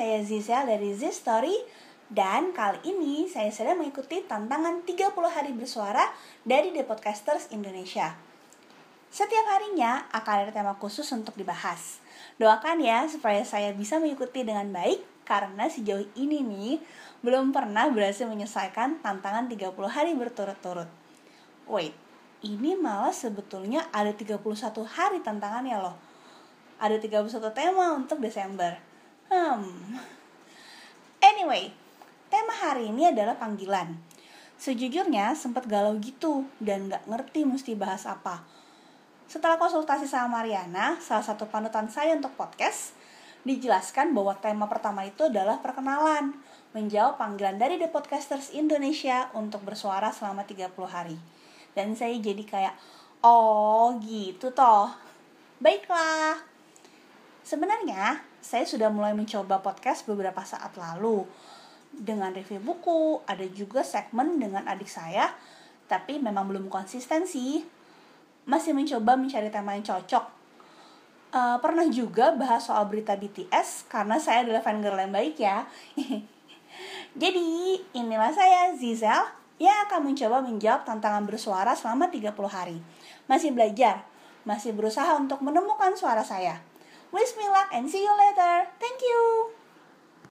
saya Zizel dari Z Story dan kali ini saya sedang mengikuti tantangan 30 hari bersuara dari The Podcasters Indonesia. Setiap harinya akan ada tema khusus untuk dibahas. Doakan ya supaya saya bisa mengikuti dengan baik karena sejauh ini nih belum pernah berhasil menyelesaikan tantangan 30 hari berturut-turut. Wait, ini malah sebetulnya ada 31 hari tantangannya loh. Ada 31 tema untuk Desember. Hmm. Anyway, tema hari ini adalah panggilan. Sejujurnya sempat galau gitu dan gak ngerti mesti bahas apa. Setelah konsultasi sama Mariana, salah satu panutan saya untuk podcast, dijelaskan bahwa tema pertama itu adalah perkenalan, menjawab panggilan dari The Podcasters Indonesia untuk bersuara selama 30 hari. Dan saya jadi kayak, oh gitu toh. Baiklah. Sebenarnya, saya sudah mulai mencoba podcast beberapa saat lalu dengan review buku, ada juga segmen dengan adik saya, tapi memang belum konsisten sih. Masih mencoba mencari tema yang cocok. Uh, pernah juga bahas soal berita BTS karena saya adalah fan girl yang baik ya. Jadi, inilah saya Zizel yang akan mencoba menjawab tantangan bersuara selama 30 hari. Masih belajar, masih berusaha untuk menemukan suara saya. Wish me luck and see you later. Thank you.